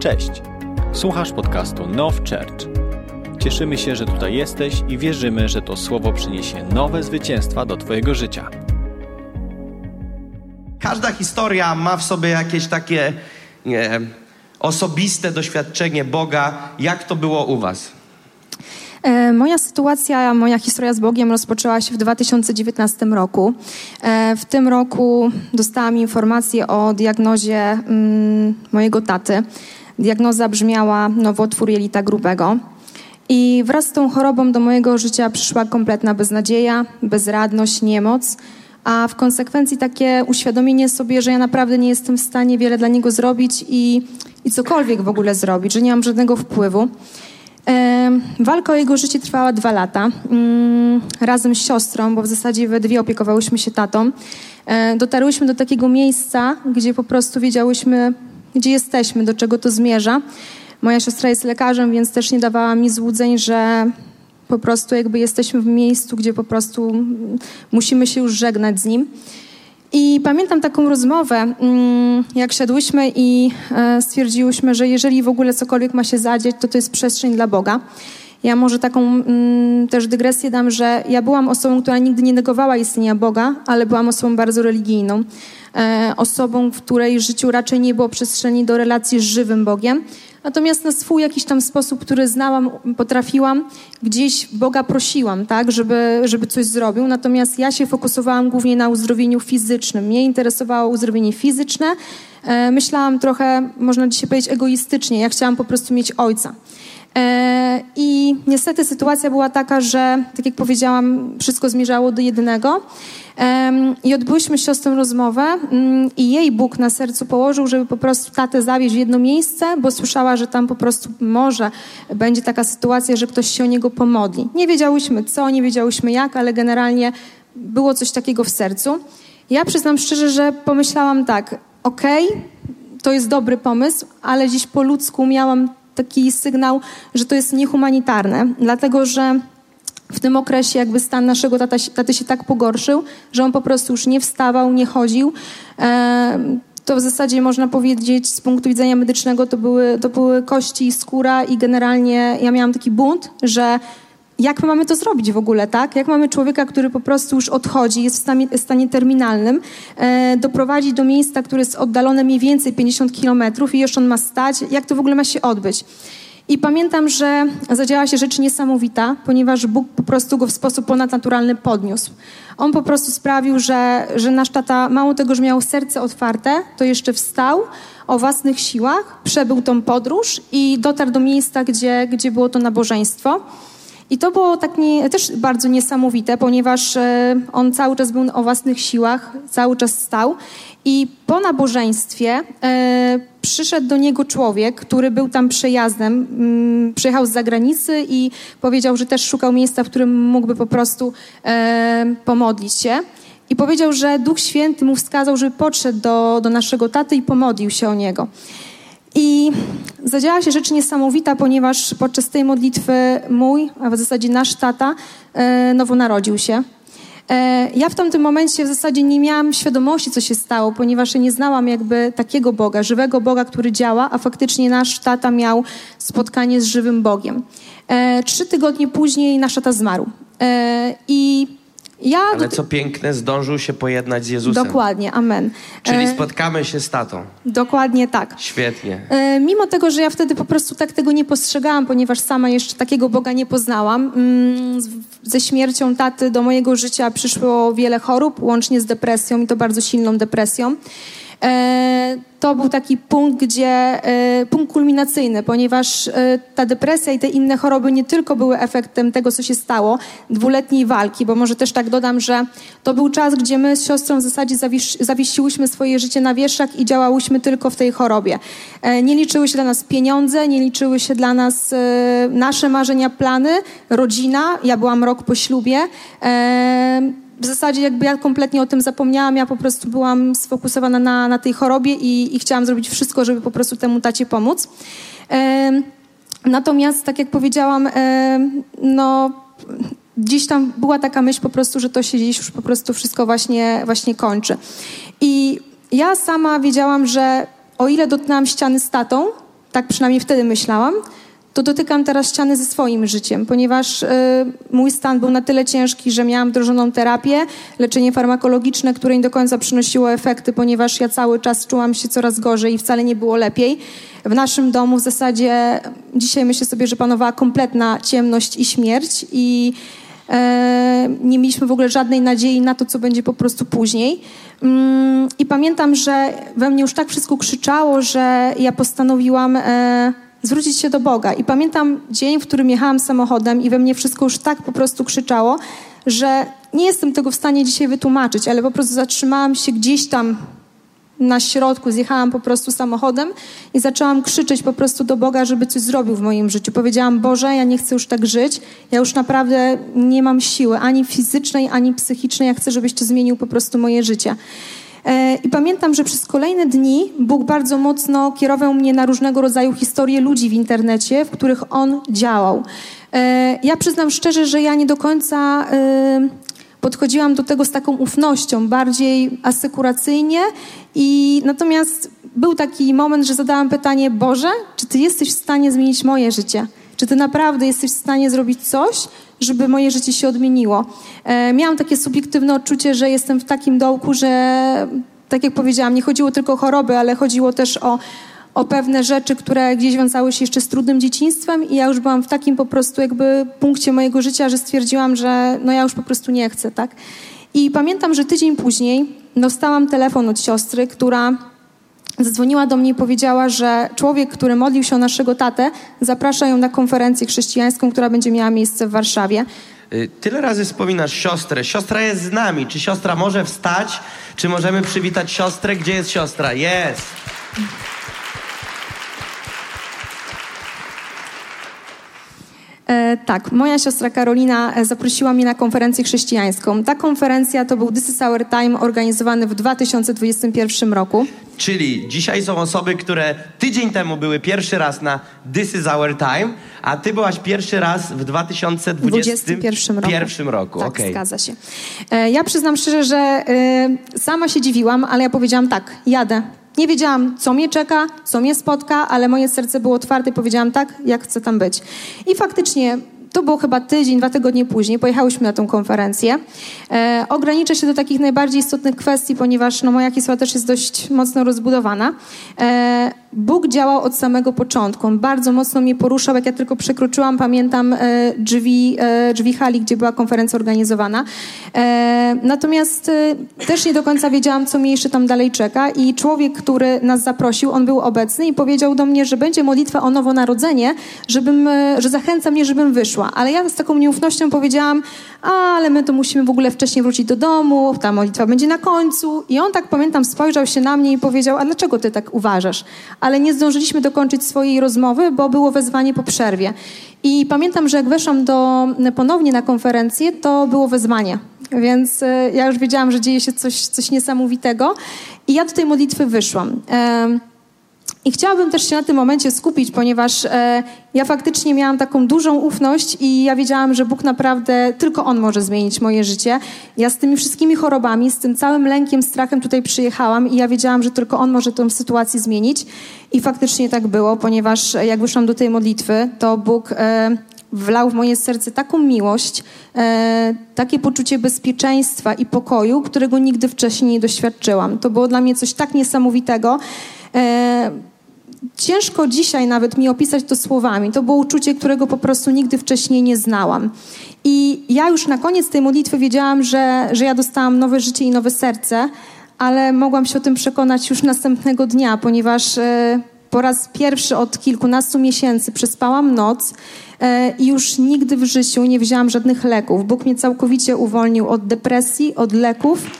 Cześć! Słuchasz podcastu Now Church. Cieszymy się, że tutaj jesteś i wierzymy, że to słowo przyniesie nowe zwycięstwa do Twojego życia. Każda historia ma w sobie jakieś takie nie, osobiste doświadczenie Boga. Jak to było u Was? E, moja sytuacja, moja historia z Bogiem rozpoczęła się w 2019 roku. E, w tym roku dostałam informację o diagnozie mm, mojego taty. Diagnoza brzmiała nowotwór jelita grubego. I wraz z tą chorobą do mojego życia przyszła kompletna beznadzieja, bezradność, niemoc, a w konsekwencji takie uświadomienie sobie, że ja naprawdę nie jestem w stanie wiele dla niego zrobić i, i cokolwiek w ogóle zrobić, że nie mam żadnego wpływu. E, walka o jego życie trwała dwa lata. Mm, razem z siostrą, bo w zasadzie we dwie opiekowałyśmy się tatą. E, dotarłyśmy do takiego miejsca, gdzie po prostu wiedziałyśmy, gdzie jesteśmy, do czego to zmierza. Moja siostra jest lekarzem, więc też nie dawała mi złudzeń, że po prostu jakby jesteśmy w miejscu, gdzie po prostu musimy się już żegnać z nim. I pamiętam taką rozmowę, mm, jak siadłyśmy i e, stwierdziłyśmy, że jeżeli w ogóle cokolwiek ma się zadzieć, to to jest przestrzeń dla Boga. Ja może taką mm, też dygresję dam, że ja byłam osobą, która nigdy nie negowała istnienia Boga, ale byłam osobą bardzo religijną. E, osobą, w której życiu raczej nie było przestrzeni do relacji z żywym Bogiem. Natomiast na swój jakiś tam sposób, który znałam, potrafiłam, gdzieś Boga prosiłam, tak, żeby, żeby coś zrobił. Natomiast ja się fokusowałam głównie na uzdrowieniu fizycznym. Mnie interesowało uzdrowienie fizyczne. E, myślałam trochę, można dzisiaj powiedzieć, egoistycznie. Ja chciałam po prostu mieć ojca. E, I niestety sytuacja była taka, że, tak jak powiedziałam, wszystko zmierzało do jednego. I odbyłyśmy z siostrą rozmowę mm, i jej Bóg na sercu położył, żeby po prostu tatę zawieźć w jedno miejsce, bo słyszała, że tam po prostu może będzie taka sytuacja, że ktoś się o niego pomodli. Nie wiedziałyśmy co, nie wiedziałyśmy jak, ale generalnie było coś takiego w sercu. Ja przyznam szczerze, że pomyślałam tak, okej, okay, to jest dobry pomysł, ale dziś po ludzku miałam taki sygnał, że to jest niehumanitarne, dlatego że w tym okresie jakby stan naszego tata, taty się tak pogorszył, że on po prostu już nie wstawał, nie chodził. To w zasadzie można powiedzieć z punktu widzenia medycznego to były, to były kości skóra i generalnie ja miałam taki bunt, że jak my mamy to zrobić w ogóle, tak? Jak mamy człowieka, który po prostu już odchodzi, jest w stanie, stanie terminalnym, e, doprowadzić do miejsca, które jest oddalone mniej więcej 50 kilometrów i jeszcze on ma stać? Jak to w ogóle ma się odbyć? I pamiętam, że zadziała się rzecz niesamowita, ponieważ Bóg po prostu go w sposób ponadnaturalny podniósł. On po prostu sprawił, że, że nasz tata, mało tego, że miał serce otwarte, to jeszcze wstał o własnych siłach, przebył tą podróż i dotarł do miejsca, gdzie, gdzie było to nabożeństwo. I to było tak nie, też bardzo niesamowite, ponieważ e, on cały czas był o własnych siłach, cały czas stał. I po nabożeństwie e, przyszedł do niego człowiek, który był tam przejazdem, mm, przyjechał z zagranicy i powiedział, że też szukał miejsca, w którym mógłby po prostu e, pomodlić się. I powiedział, że Duch Święty mu wskazał, żeby podszedł do, do naszego taty i pomodlił się o niego. I zadziała się rzecz niesamowita, ponieważ podczas tej modlitwy mój, a w zasadzie nasz tata, e, nowo narodził się. E, ja w tamtym momencie w zasadzie nie miałam świadomości, co się stało, ponieważ nie znałam jakby takiego Boga, żywego Boga, który działa, a faktycznie nasz tata miał spotkanie z żywym Bogiem. E, trzy tygodnie później nasz tata zmarł. I ja Ale co piękne, zdążył się pojednać z Jezusem. Dokładnie, amen. Czyli e, spotkamy się z tatą. Dokładnie tak. Świetnie. E, mimo tego, że ja wtedy po prostu tak tego nie postrzegałam, ponieważ sama jeszcze takiego Boga nie poznałam, mm, ze śmiercią taty do mojego życia przyszło wiele chorób, łącznie z depresją i to bardzo silną depresją. E, to był taki punkt, gdzie e, punkt kulminacyjny, ponieważ e, ta depresja i te inne choroby nie tylko były efektem tego, co się stało, dwuletniej walki, bo może też tak dodam, że to był czas, gdzie my z siostrą w zasadzie zawiesiłyśmy swoje życie na wieszach i działałyśmy tylko w tej chorobie. Nie liczyły się dla nas pieniądze, nie liczyły się dla nas nasze marzenia, plany, rodzina. Ja byłam rok po ślubie w zasadzie jakby ja kompletnie o tym zapomniałam, ja po prostu byłam sfokusowana na, na tej chorobie i, i chciałam zrobić wszystko, żeby po prostu temu tacie pomóc. E, natomiast, tak jak powiedziałam, e, no gdzieś tam była taka myśl po prostu, że to się gdzieś już po prostu wszystko właśnie, właśnie kończy. I ja sama wiedziałam, że o ile dotknęłam ściany z tatą, tak przynajmniej wtedy myślałam, to dotykam teraz ściany ze swoim życiem, ponieważ y, mój stan był na tyle ciężki, że miałam wdrożoną terapię, leczenie farmakologiczne, które nie do końca przynosiło efekty, ponieważ ja cały czas czułam się coraz gorzej i wcale nie było lepiej. W naszym domu w zasadzie dzisiaj myślę sobie, że panowała kompletna ciemność i śmierć i e, nie mieliśmy w ogóle żadnej nadziei na to, co będzie po prostu później. Mm, I pamiętam, że we mnie już tak wszystko krzyczało, że ja postanowiłam e, zwrócić się do Boga. I pamiętam dzień, w którym jechałam samochodem i we mnie wszystko już tak po prostu krzyczało, że nie jestem tego w stanie dzisiaj wytłumaczyć, ale po prostu zatrzymałam się gdzieś tam na środku, zjechałam po prostu samochodem i zaczęłam krzyczeć po prostu do Boga, żeby coś zrobił w moim życiu. Powiedziałam, Boże, ja nie chcę już tak żyć, ja już naprawdę nie mam siły, ani fizycznej, ani psychicznej, ja chcę, żebyś to zmienił po prostu moje życie. E, I pamiętam, że przez kolejne dni Bóg bardzo mocno kierował mnie na różnego rodzaju historie ludzi w internecie, w których On działał. E, ja przyznam szczerze, że ja nie do końca e, podchodziłam do tego z taką ufnością, bardziej asekuracyjnie i natomiast był taki moment, że zadałam pytanie, Boże, czy Ty jesteś w stanie zmienić moje życie? Czy Ty naprawdę jesteś w stanie zrobić coś, żeby moje życie się odmieniło. E, miałam takie subiektywne odczucie, że jestem w takim dołku, że tak jak powiedziałam, nie chodziło tylko o choroby, ale chodziło też o, o pewne rzeczy, które gdzieś wiązały się jeszcze z trudnym dzieciństwem i ja już byłam w takim po prostu jakby punkcie mojego życia, że stwierdziłam, że no ja już po prostu nie chcę, tak? I pamiętam, że tydzień później dostałam telefon od siostry, która zadzwoniła do mnie i powiedziała, że człowiek, który modlił się o naszego tatę, zaprasza ją na konferencję chrześcijańską, która będzie miała miejsce w Warszawie. Y, tyle razy wspominasz siostrę. Siostra jest z nami. Czy siostra może wstać? Czy możemy przywitać siostrę? Gdzie jest siostra? Jest! Tak, moja siostra Karolina e, zaprosiła mnie na konferencję chrześcijańską. Ta konferencja to był This is Our Time organizowany w 2021 roku. Czyli dzisiaj są osoby, które tydzień temu były pierwszy raz na This is Our Time, a ty byłaś pierwszy raz w 2021 roku. Pierwszym roku. Tak, okay. zgadza się. E, ja przyznam szczerze, że e, sama się dziwiłam, ale ja powiedziałam tak, jadę. Nie wiedziałam, co mnie czeka, co mnie spotka, ale moje serce było otwarte i powiedziałam tak, jak chcę tam być. I faktycznie to było chyba tydzień, dwa tygodnie później, pojechałyśmy na tą konferencję. E, ograniczę się do takich najbardziej istotnych kwestii, ponieważ no, moja historia też jest dość mocno rozbudowana. E, Bóg działał od samego początku. On bardzo mocno mnie poruszał, jak ja tylko przekroczyłam, pamiętam e, drzwi, e, drzwi hali, gdzie była konferencja organizowana. E, natomiast też nie do końca wiedziałam, co mnie jeszcze tam dalej czeka i człowiek, który nas zaprosił, on był obecny i powiedział do mnie, że będzie modlitwa o nowonarodzenie, żebym, że zachęca mnie, żebym wyszła. Ale ja z taką nieufnością powiedziałam, a, ale my to musimy w ogóle wcześniej wrócić do domu, ta modlitwa będzie na końcu. I on tak, pamiętam, spojrzał się na mnie i powiedział, a dlaczego ty tak uważasz? Ale nie zdążyliśmy dokończyć swojej rozmowy, bo było wezwanie po przerwie. I pamiętam, że jak weszłam do, ponownie na konferencję, to było wezwanie. Więc e, ja już wiedziałam, że dzieje się coś, coś niesamowitego. I ja do tej modlitwy wyszłam. I chciałabym też się na tym momencie skupić, ponieważ e, ja faktycznie miałam taką dużą ufność i ja wiedziałam, że Bóg naprawdę, tylko On może zmienić moje życie. Ja z tymi wszystkimi chorobami, z tym całym lękiem, strachem tutaj przyjechałam i ja wiedziałam, że tylko On może tę sytuację zmienić. I faktycznie tak było, ponieważ jak wyszłam do tej modlitwy, to Bóg e, wlał w moje serce taką miłość, e, takie poczucie bezpieczeństwa i pokoju, którego nigdy wcześniej nie doświadczyłam. To było dla mnie coś tak niesamowitego. E, ciężko dzisiaj nawet mi opisać to słowami. To było uczucie, którego po prostu nigdy wcześniej nie znałam. I ja już na koniec tej modlitwy wiedziałam, że, że ja dostałam nowe życie i nowe serce, ale mogłam się o tym przekonać już następnego dnia, ponieważ e, po raz pierwszy od kilkunastu miesięcy przespałam noc e, i już nigdy w życiu nie wzięłam żadnych leków. Bóg mnie całkowicie uwolnił od depresji, od leków.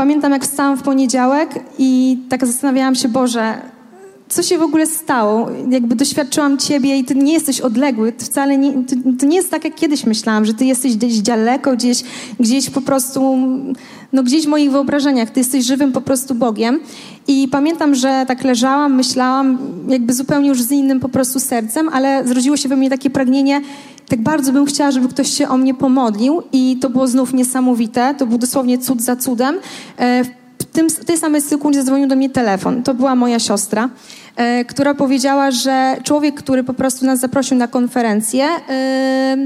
Pamiętam, jak wstałam w poniedziałek i tak zastanawiałam się, Boże, co się w ogóle stało? Jakby doświadczyłam ciebie i ty nie jesteś odległy, ty wcale nie, to, nie jest tak, jak kiedyś myślałam, że ty jesteś gdzieś daleko, gdzieś, gdzieś po prostu, no gdzieś w moich wyobrażeniach, ty jesteś żywym po prostu Bogiem. I pamiętam, że tak leżałam, myślałam, jakby zupełnie już z innym po prostu sercem, ale zrodziło się we mnie takie pragnienie, tak bardzo bym chciała, żeby ktoś się o mnie pomodlił i to było znów niesamowite, to był dosłownie cud za cudem. E, w, tym, tej samej sekundzie zadzwonił do mnie telefon, to była moja siostra. E, która powiedziała, że człowiek, który po prostu nas zaprosił na konferencję, e,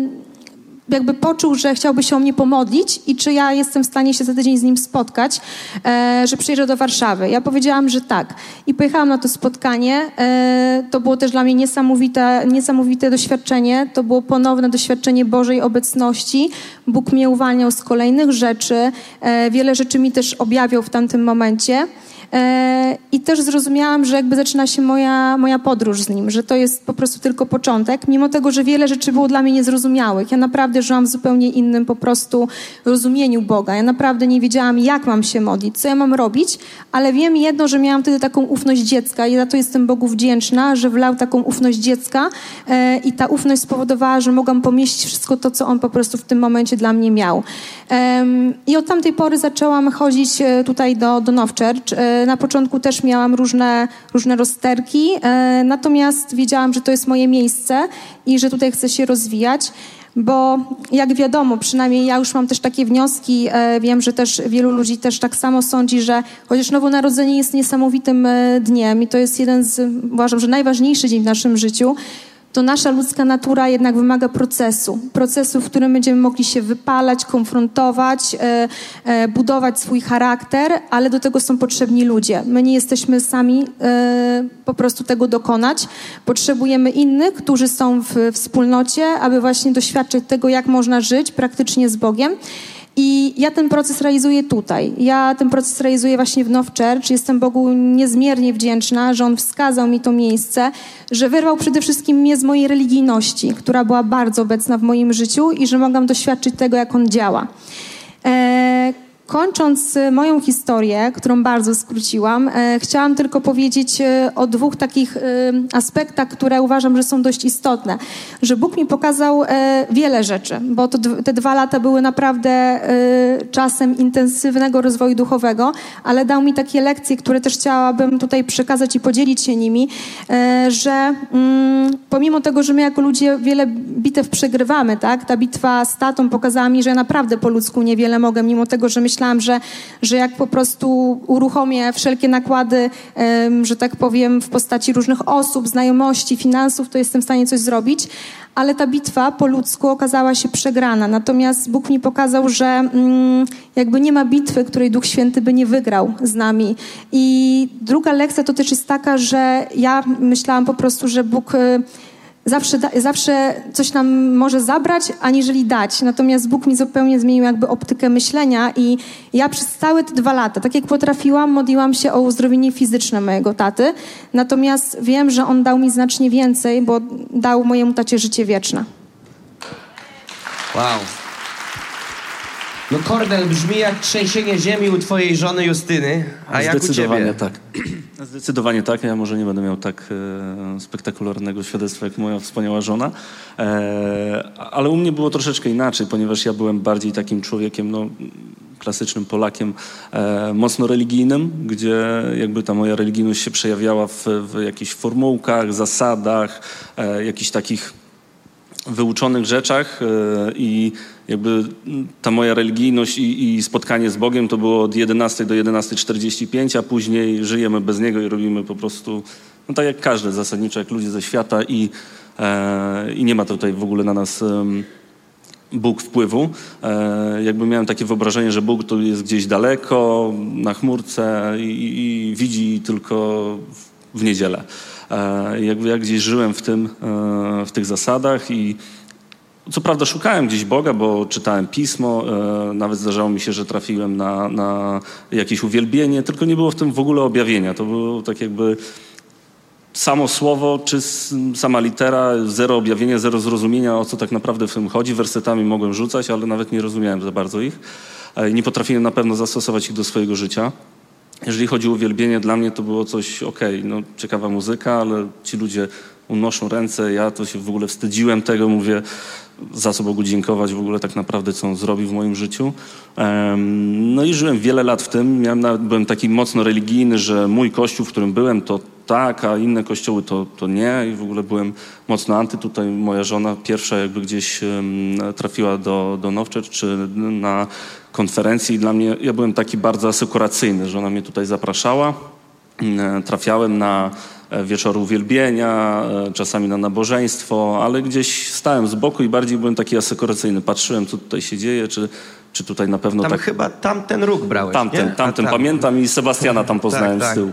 jakby poczuł, że chciałby się o mnie pomodlić i czy ja jestem w stanie się za tydzień z nim spotkać, e, że przyjeżdża do Warszawy. Ja powiedziałam, że tak. I pojechałam na to spotkanie. E, to było też dla mnie niesamowite, niesamowite doświadczenie. To było ponowne doświadczenie Bożej obecności. Bóg mnie uwalniał z kolejnych rzeczy. E, wiele rzeczy mi też objawiał w tamtym momencie. E, I też zrozumiałam, że jakby zaczyna się moja, moja podróż z nim, że to jest po prostu tylko początek, mimo tego, że wiele rzeczy było dla mnie niezrozumiałych. Ja naprawdę żyłam w zupełnie innym po prostu rozumieniu Boga. Ja naprawdę nie wiedziałam, jak mam się modlić, co ja mam robić, ale wiem jedno, że miałam wtedy taką ufność dziecka i za to jestem Bogu wdzięczna, że wlał taką ufność dziecka e, i ta ufność spowodowała, że mogłam pomieścić wszystko to, co on po prostu w tym momencie dla mnie miał. I od tamtej pory zaczęłam chodzić e, tutaj do, do Now Church. Na początku też miałam różne, różne rozterki, e, natomiast wiedziałam, że to jest moje miejsce i że tutaj chcę się rozwijać bo jak wiadomo, przynajmniej ja już mam też takie wnioski, e, wiem, że też wielu ludzi też tak samo sądzi, że chociaż Nowonarodzenie jest niesamowitym dniem i to jest jeden z, uważam, że najważniejszy dzień w naszym życiu, to nasza ludzka natura jednak wymaga procesu. Procesu, w którym będziemy mogli się wypalać, konfrontować, e, e, budować swój charakter, ale do tego są potrzebni ludzie. My nie jesteśmy sami e, po prostu tego dokonać. Potrzebujemy innych, którzy są w wspólnocie, aby właśnie doświadczyć tego, jak można żyć praktycznie z Bogiem. I ja ten proces realizuję tutaj. Ja ten proces realizuję właśnie w Now Church. Jestem Bogu niezmiernie wdzięczna, że On wskazał mi to miejsce, że wyrwał przede wszystkim mnie z mojej religijności, która była bardzo obecna w moim życiu i że mogłam doświadczyć tego, jak On działa. Eee, Kończąc y, moją historię, którą bardzo skróciłam, e, chciałam tylko powiedzieć e, o dwóch takich aspektach, które uważam, że są dość istotne. Że Bóg mi pokazał wiele rzeczy, bo to, te dwa lata były naprawdę czasem intensywnego rozwoju duchowego, ale dał mi takie lekcje, które też chciałabym tutaj przekazać i podzielić się nimi, że mm, pomimo tego, że my jako ludzie wiele bitew przegrywamy, tak? Ta bitwa z tatą pokazała mi, że ja naprawdę po ludzku niewiele mogę, mimo tego, że myślałam, myślałam, że, że jak po prostu uruchomię wszelkie nakłady, że tak powiem, w postaci różnych osób, znajomości, finansów, to jestem w stanie coś zrobić. Ale ta bitwa po ludzku okazała się przegrana. Natomiast Bóg mi pokazał, że mm, jakby nie ma bitwy, której Duch Święty by nie wygrał z nami. I druga lekcja to też jest taka, że ja myślałam po prostu, że Bóg zawsze, zawsze coś nam może zabrać, aniżeli dać. Natomiast Bóg mi zupełnie zmienił jakby optykę myślenia i ja przez całe te dwa lata, tak jak potrafiłam, modliłam się o uzdrowienie fizyczne mojego taty. Natomiast wiem, że On dał mi znacznie więcej, bo dał mojemu tacie życie wieczne. Wow. No Kornel brzmi jak trzęsienie ziemi u twojej żony Justyny, a jak u ciebie? tak. Zdecydowanie tak. Ja może nie będę miał tak e, spektakularnego świadectwa jak moja wspaniała żona, e, ale u mnie było troszeczkę inaczej, ponieważ ja byłem bardziej takim człowiekiem, no, klasycznym Polakiem, e, mocno religijnym, gdzie jakby ta moja religijność się przejawiała w, w jakichś formułkach, zasadach, e, jakichś takich wyuczonych rzeczach e, i jakby ta moja religijność i, i, spotkanie z Bogiem to było od 11 do 11.45, a później żyjemy bez Niego i robimy po prostu, no tak jak każdy zasadniczo, jak ludzie ze świata i, e, i nie ma tutaj w ogóle na nas e, Bóg wpływu. E, jakby miałem takie wyobrażenie, że Bóg to jest gdzieś daleko, na chmurce i, i widzi tylko w, w niedzielę. E, jakby jak gdzieś żyłem w tym, e, w tych zasadach i co prawda szukałem gdzieś Boga, bo czytałem pismo, e, nawet zdarzało mi się, że trafiłem na, na jakieś uwielbienie, tylko nie było w tym w ogóle objawienia. To było tak jakby samo słowo, czy sama litera, zero objawienia, zero zrozumienia, o co tak naprawdę w tym chodzi. Wersetami mogłem rzucać, ale nawet nie rozumiałem za bardzo ich. Nie potrafiłem na pewno zastosować ich do swojego życia. jeżeli chodzi o uwielbienie, dla mnie to było coś, okej, okay, no ciekawa muzyka, ale ci ludzie unoszą ręce, ja to się w ogóle wstydziłem tego, mówię, za co Bogu dziękować w ogóle tak naprawdę, co On zrobił w moim życiu. No i żyłem wiele lat w tym. Miałem nawet, byłem taki mocno religijny, że mój kościół, w którym byłem, to tak, a inne kościoły to, to nie. I w ogóle byłem mocno anty. Tutaj moja żona pierwsza jakby gdzieś trafiła do, do Nowczecz czy na konferencji. I dla mnie, ja byłem taki bardzo asekuracyjny, że ona mnie tutaj zapraszała. Trafiałem na E, wieczoru uwielbienia, e, czasami na nabożeństwo, ale gdzieś stałem z boku i bardziej byłem taki asekuracyjny. Patrzyłem, co tutaj się dzieje, czy, czy tutaj na pewno tam tak... chyba tamten róg brałeś, Tamten, nie? tamten, pamiętam i Sebastiana tam poznałem tak, tak. z tyłu.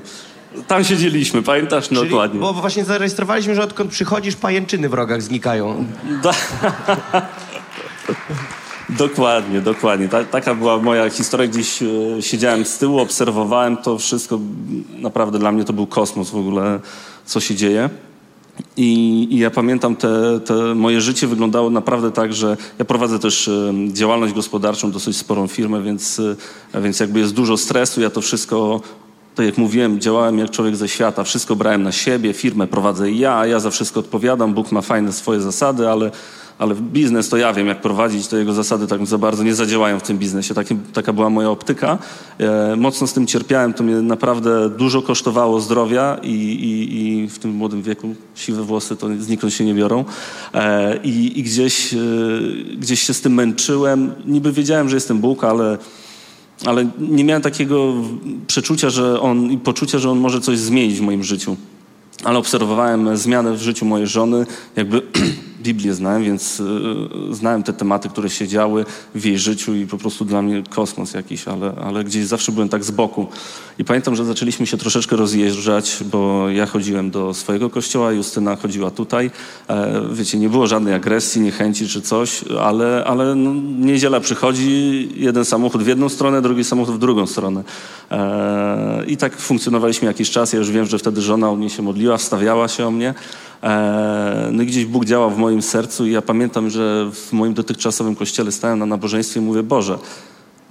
Tam siedzieliśmy, pamiętasz? Czyli, dokładnie. Bo właśnie zarejestrowaliśmy, że odkąd przychodzisz, pajęczyny w rogach znikają. Dokładnie, dokładnie. Ta, taka była moja historia. Gdzieś e, siedziałem z tyłu, obserwowałem to wszystko. Naprawdę dla mnie to był kosmos w ogóle, co się dzieje. I, I, ja pamiętam, te, te, moje życie wyglądało naprawdę tak, że ja prowadzę też działalność gospodarczą, dosyć sporą firmę, więc, e, więc jakby jest dużo stresu. Ja to wszystko, tak jak mówiłem, działałem jak człowiek ze świata. Wszystko brałem na siebie, firmę prowadzę ja, ja za wszystko odpowiadam. Bóg ma fajne swoje zasady, ale ale biznes to ja wiem, jak prowadzić, to jego zasady tak za bardzo nie zadziałają w tym biznesie. Taki, taka była moja optyka. E, mocno z tym cierpiałem, to mnie naprawdę dużo kosztowało zdrowia i, i, i w tym młodym wieku siwe włosy to znikąd się nie biorą. E, I, i gdzieś, e, gdzieś się z tym męczyłem. Niby wiedziałem, że jestem Bóg, ale ale nie miałem takiego przeczucia, że on i poczucia, że on może coś zmienić w moim życiu. Ale obserwowałem zmianę w życiu mojej żony, jakby Biblię znałem, więc y, znałem te tematy, które się działy w jej życiu i po prostu dla mnie kosmos jakiś, ale, ale gdzieś zawsze byłem tak z boku. I pamiętam, że zaczęliśmy się troszeczkę rozjeżdżać, bo ja chodziłem do swojego kościoła, Justyna chodziła tutaj. E, wiecie, nie było żadnej agresji, niechęci czy coś, ale, ale no, niedziela przychodzi, jeden samochód w jedną stronę, drugi samochód w drugą stronę. E, I tak funkcjonowaliśmy jakiś czas. Ja już wiem, że wtedy żona o mnie się modliła, wstawiała się o mnie. E, no i gdzieś Bóg działał w moim sercu i ja pamiętam, że w moim dotychczasowym kościele stałem na nabożeństwie i mówię, Boże,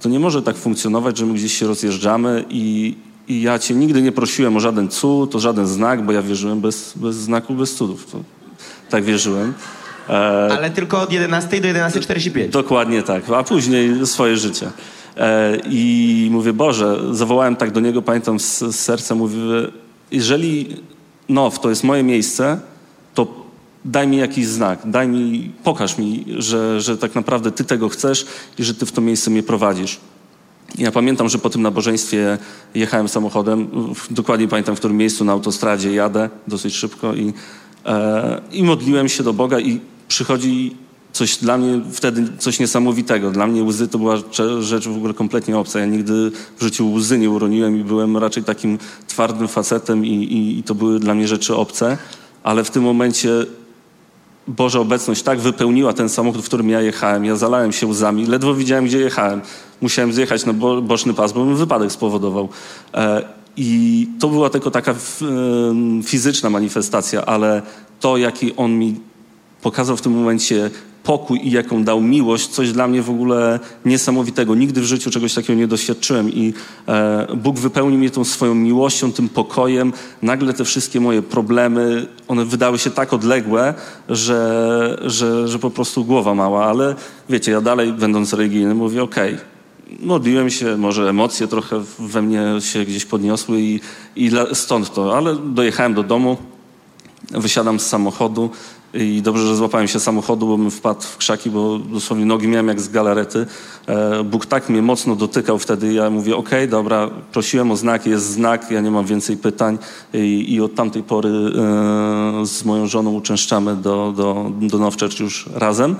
to nie może tak funkcjonować, że my gdzieś się rozjeżdżamy i, i ja Cię nigdy nie prosiłem o żaden cud, o żaden znak, bo ja wierzyłem bez, bez znaku, bez cudów. To, tak wierzyłem. E, Ale tylko od 11 do 11.45. Dokładnie tak, a później swoje życie. E, I mówię, Boże, zawołałem tak do Niego, pamiętam z, z serca, mówię, jeżeli Now to jest moje miejsce, daj mi jakiś znak, daj mi, pokaż mi, że, że tak naprawdę Ty tego chcesz i że Ty w to miejsce mnie prowadzisz. Ja pamiętam, że po tym nabożeństwie jechałem samochodem, dokładnie pamiętam, w którym miejscu na autostradzie jadę, dosyć szybko i, e, i modliłem się do Boga i przychodzi coś dla mnie wtedy coś niesamowitego. Dla mnie łzy to była rzecz w ogóle kompletnie obca. Ja nigdy w życiu łzy nie uroniłem i byłem raczej takim twardym facetem i, i, i to były dla mnie rzeczy obce ale w tym momencie Boża obecność tak wypełniła ten samochód, w którym ja jechałem. Ja zalałem się łzami, ledwo widziałem, gdzie jechałem. Musiałem zjechać na boczny pas, bo bym wypadek spowodował. E, I to była tylko taka fizyczna manifestacja, ale to, jaki on mi pokazał w tym momencie pokój i jaką dał miłość, coś dla mnie w ogóle niesamowitego. Nigdy w życiu czegoś takiego nie doświadczyłem i e, Bóg wypełnił mnie tą swoją miłością, tym pokojem. Nagle te wszystkie moje problemy, one wydały się tak odległe, że, że, że po prostu głowa mała, ale wiecie, ja dalej będąc religijny mówię, okej, okay, modliłem się, może emocje trochę we mnie się gdzieś podniosły i, i stąd to, ale dojechałem do domu, wysiadam z samochodu, i dobrze, że złapałem się samochodu, bo bym wpadł w krzaki, bo dosłownie nogi miałem jak z galarety. E, Bóg tak mnie mocno dotykał wtedy. Ja mówię, okej, okay, dobra, prosiłem o znak, jest znak, ja nie mam więcej pytań. I, i od tamtej pory e, z moją żoną uczęszczamy do, do, do Nowczercz już razem.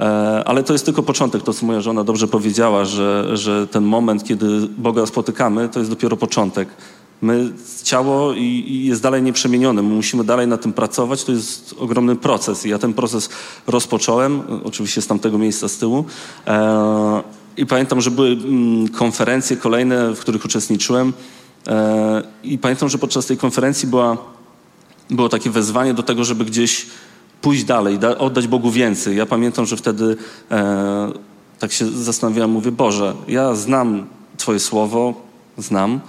E, ale to jest tylko początek, to co moja żona dobrze powiedziała, że, że ten moment, kiedy Boga spotykamy, to jest dopiero początek. My, ciało i, jest dalej nieprzemienione. My musimy dalej na tym pracować. To jest ogromny proces. I ja ten proces rozpocząłem, oczywiście z tamtego miejsca z tyłu. E, I pamiętam, że były mm, konferencje kolejne, w których uczestniczyłem. E, I pamiętam, że podczas tej konferencji była, było takie wezwanie do tego, żeby gdzieś pójść dalej, da, oddać Bogu więcej. Ja pamiętam, że wtedy e, tak się zastanawiałem, mówię, Boże, ja znam Twoje słowo, znam,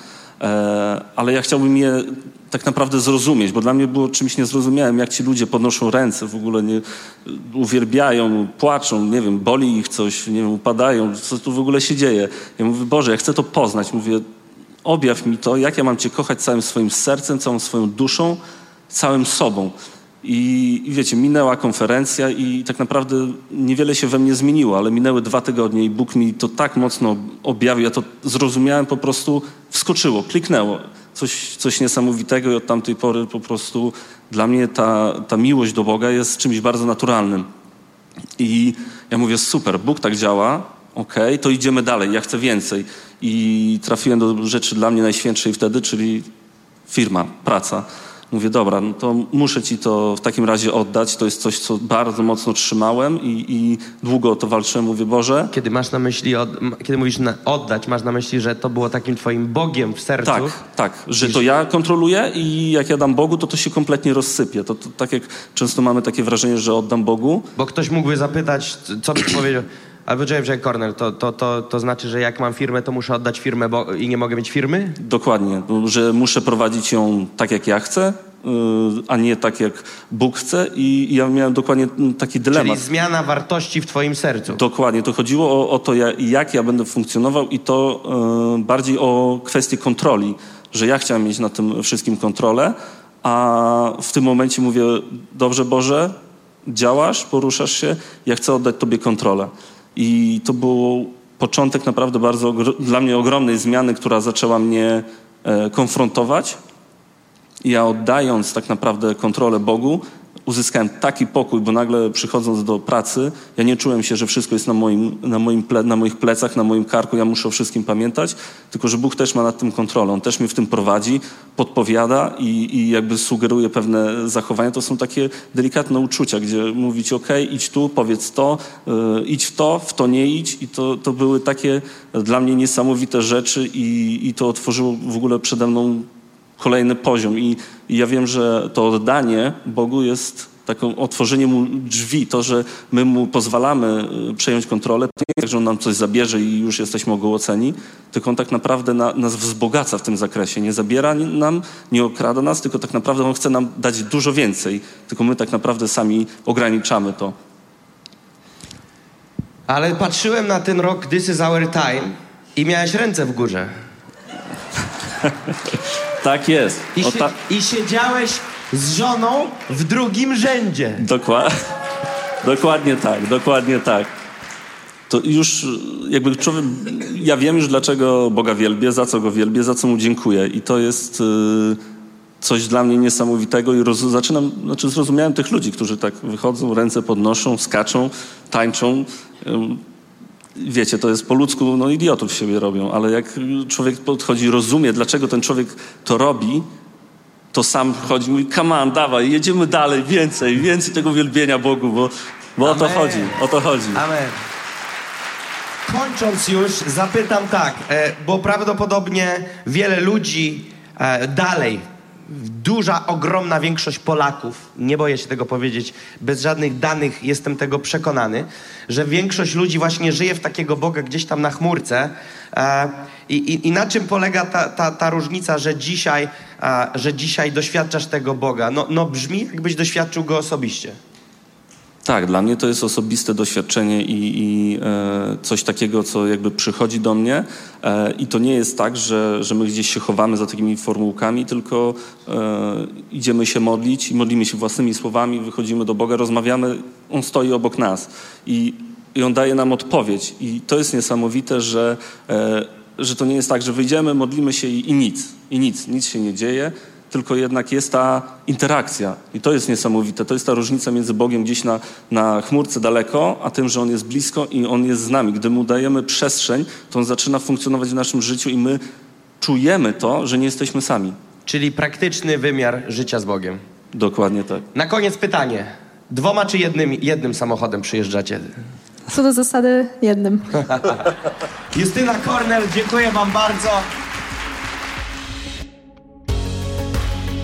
ale ja chciałbym je tak naprawdę zrozumieć, bo dla mnie było czymś niezrozumiałym, jak ci ludzie podnoszą ręce, w ogóle nie uwielbiają, płaczą, nie wiem, boli ich coś, nie wiem, upadają, co tu w ogóle się dzieje. Ja mówię, Boże, ja chcę to poznać. Mówię, objaw mi to, jak ja mam Cię kochać całym swoim sercem, całą swoją duszą, całym sobą. I, I, wiecie, minęła konferencja i tak naprawdę niewiele się we mnie zmieniło, ale minęły dwa tygodnie i Bóg mi to tak mocno objawił, ja to zrozumiałem, po prostu wskoczyło, kliknęło. Coś, coś niesamowitego i od tamtej pory po prostu dla mnie ta, ta miłość do Boga jest czymś bardzo naturalnym. I ja mówię, super, Bóg tak działa, okej, okay, to idziemy dalej, ja chcę więcej. I trafiłem do rzeczy dla mnie najświętszej wtedy, czyli firma, praca. Mówię, dobra, no to muszę ci to w takim razie oddać. To jest coś, co bardzo mocno trzymałem i, i długo o to walczyłem. Mówię, Boże. Kiedy masz na myśli, od, kiedy mówisz na oddać, masz na myśli, że to było takim twoim Bogiem w sercu? Tak, tak, że to ja kontroluję i jak ja dam Bogu, to to się kompletnie rozsypie. To, to tak jak często mamy takie wrażenie, że oddam Bogu. Bo ktoś mógłby zapytać, co byś powiedział. Albo James Cornell, to, to, to, to znaczy, że jak mam firmę, to muszę oddać firmę bo, i nie mogę mieć firmy? Dokładnie, że muszę prowadzić ją tak, jak ja chcę, y, a nie tak, jak Bóg chce i ja miałem dokładnie taki dylemat. Czyli zmiana wartości w twoim sercu. Dokładnie, to chodziło o, o to, jak ja będę funkcjonował i to y, bardziej o kwestię kontroli, że ja chciałem mieć na tym wszystkim kontrolę, a w tym momencie mówię, dobrze Boże, działasz, poruszasz się, ja chcę oddać Tobie kontrolę. I to był początek naprawdę bardzo dla mnie ogromnej zmiany, która zaczęła mnie e, konfrontować. Ja oddając tak naprawdę kontrolę Bogu, uzyskałem taki pokój, bo nagle przychodząc do pracy, ja nie czułem się, że wszystko jest na, moim, na, moim ple, na moich plecach, na moim karku, ja muszę o wszystkim pamiętać, tylko że Bóg też ma nad tym kontrolę, On też mnie w tym prowadzi, podpowiada i, i jakby sugeruje pewne zachowania. To są takie delikatne uczucia, gdzie mówić, ok, idź tu, powiedz to, yy, idź w to, w to nie idź i to, to były takie dla mnie niesamowite rzeczy i, i to otworzyło w ogóle przede mną kolejny poziom. I, I, ja wiem, że to oddanie Bogu jest taką otworzenie mu drzwi, to, że my mu pozwalamy y, przejąć kontrolę, to nie jest, że on nam coś zabierze i już jesteśmy ogołoceni, tylko on tak naprawdę na, nas wzbogaca w tym zakresie. Nie zabiera nam, nie okrada nas, tylko tak naprawdę on chce nam dać dużo więcej, tylko my tak naprawdę sami ograniczamy to. Ale patrzyłem na ten rok This is our time i miałeś ręce w górze. Tak jest. I, ta... I siedziałeś z żoną w drugim rzędzie. Dokładnie. Dokładnie tak, dokładnie tak. To już jakby człowiek, ja wiem już dlaczego Boga wielbię, za co Go wielbię, za co Mu dziękuję i to jest y, coś dla mnie niesamowitego i roz, zaczynam, znaczy zrozumiałem tych ludzi, którzy tak wychodzą, ręce podnoszą, skaczą, tańczą. Wiecie, to jest po ludzku, no idiotów siebie robią, ale jak człowiek podchodzi, rozumie, dlaczego ten człowiek to robi, to sam chodzi, mówi, come on, dawaj, jedziemy dalej, więcej, więcej tego wielbienia Bogu, bo, bo o to chodzi, o to chodzi. Amen. Kończąc już, zapytam tak, e, bo prawdopodobnie wiele ludzi e, dalej duża, ogromna większość Polaków, nie boję się tego powiedzieć, bez żadnych danych jestem tego przekonany, że większość ludzi właśnie żyje w takiego Boga gdzieś tam na chmurce. E, i, i, na czym polega ta, ta, ta różnica, że dzisiaj, e, że dzisiaj doświadczasz tego Boga? No, no brzmi, jakbyś doświadczył Go osobiście. Tak, dla mnie to jest osobiste doświadczenie i, i e, coś takiego, co jakby przychodzi do mnie. E, i to nie jest tak, że, że my gdzieś się chowamy za takimi formułkami, tylko e, idziemy się modlić i modlimy się własnymi słowami, wychodzimy do Boga, rozmawiamy, On stoi obok nas i, i On daje nam odpowiedź. I to jest niesamowite, że, e, że to nie jest tak, że wyjdziemy, modlimy się i, i nic, i nic, nic się nie dzieje, tylko jednak jest ta interakcja. I to jest niesamowite. To jest ta różnica między Bogiem gdzieś na, na chmurce daleko, a tym, że On jest blisko i On jest z nami. Gdy Mu dajemy przestrzeń, to On zaczyna funkcjonować w naszym życiu i my czujemy to, że nie jesteśmy sami. Czyli praktyczny wymiar życia z Bogiem. Dokładnie tak. Na koniec pytanie. Dwoma czy jednym, jednym samochodem przyjeżdżacie? Co do zasady jednym. Justyna Kornel, dziękuję Wam bardzo.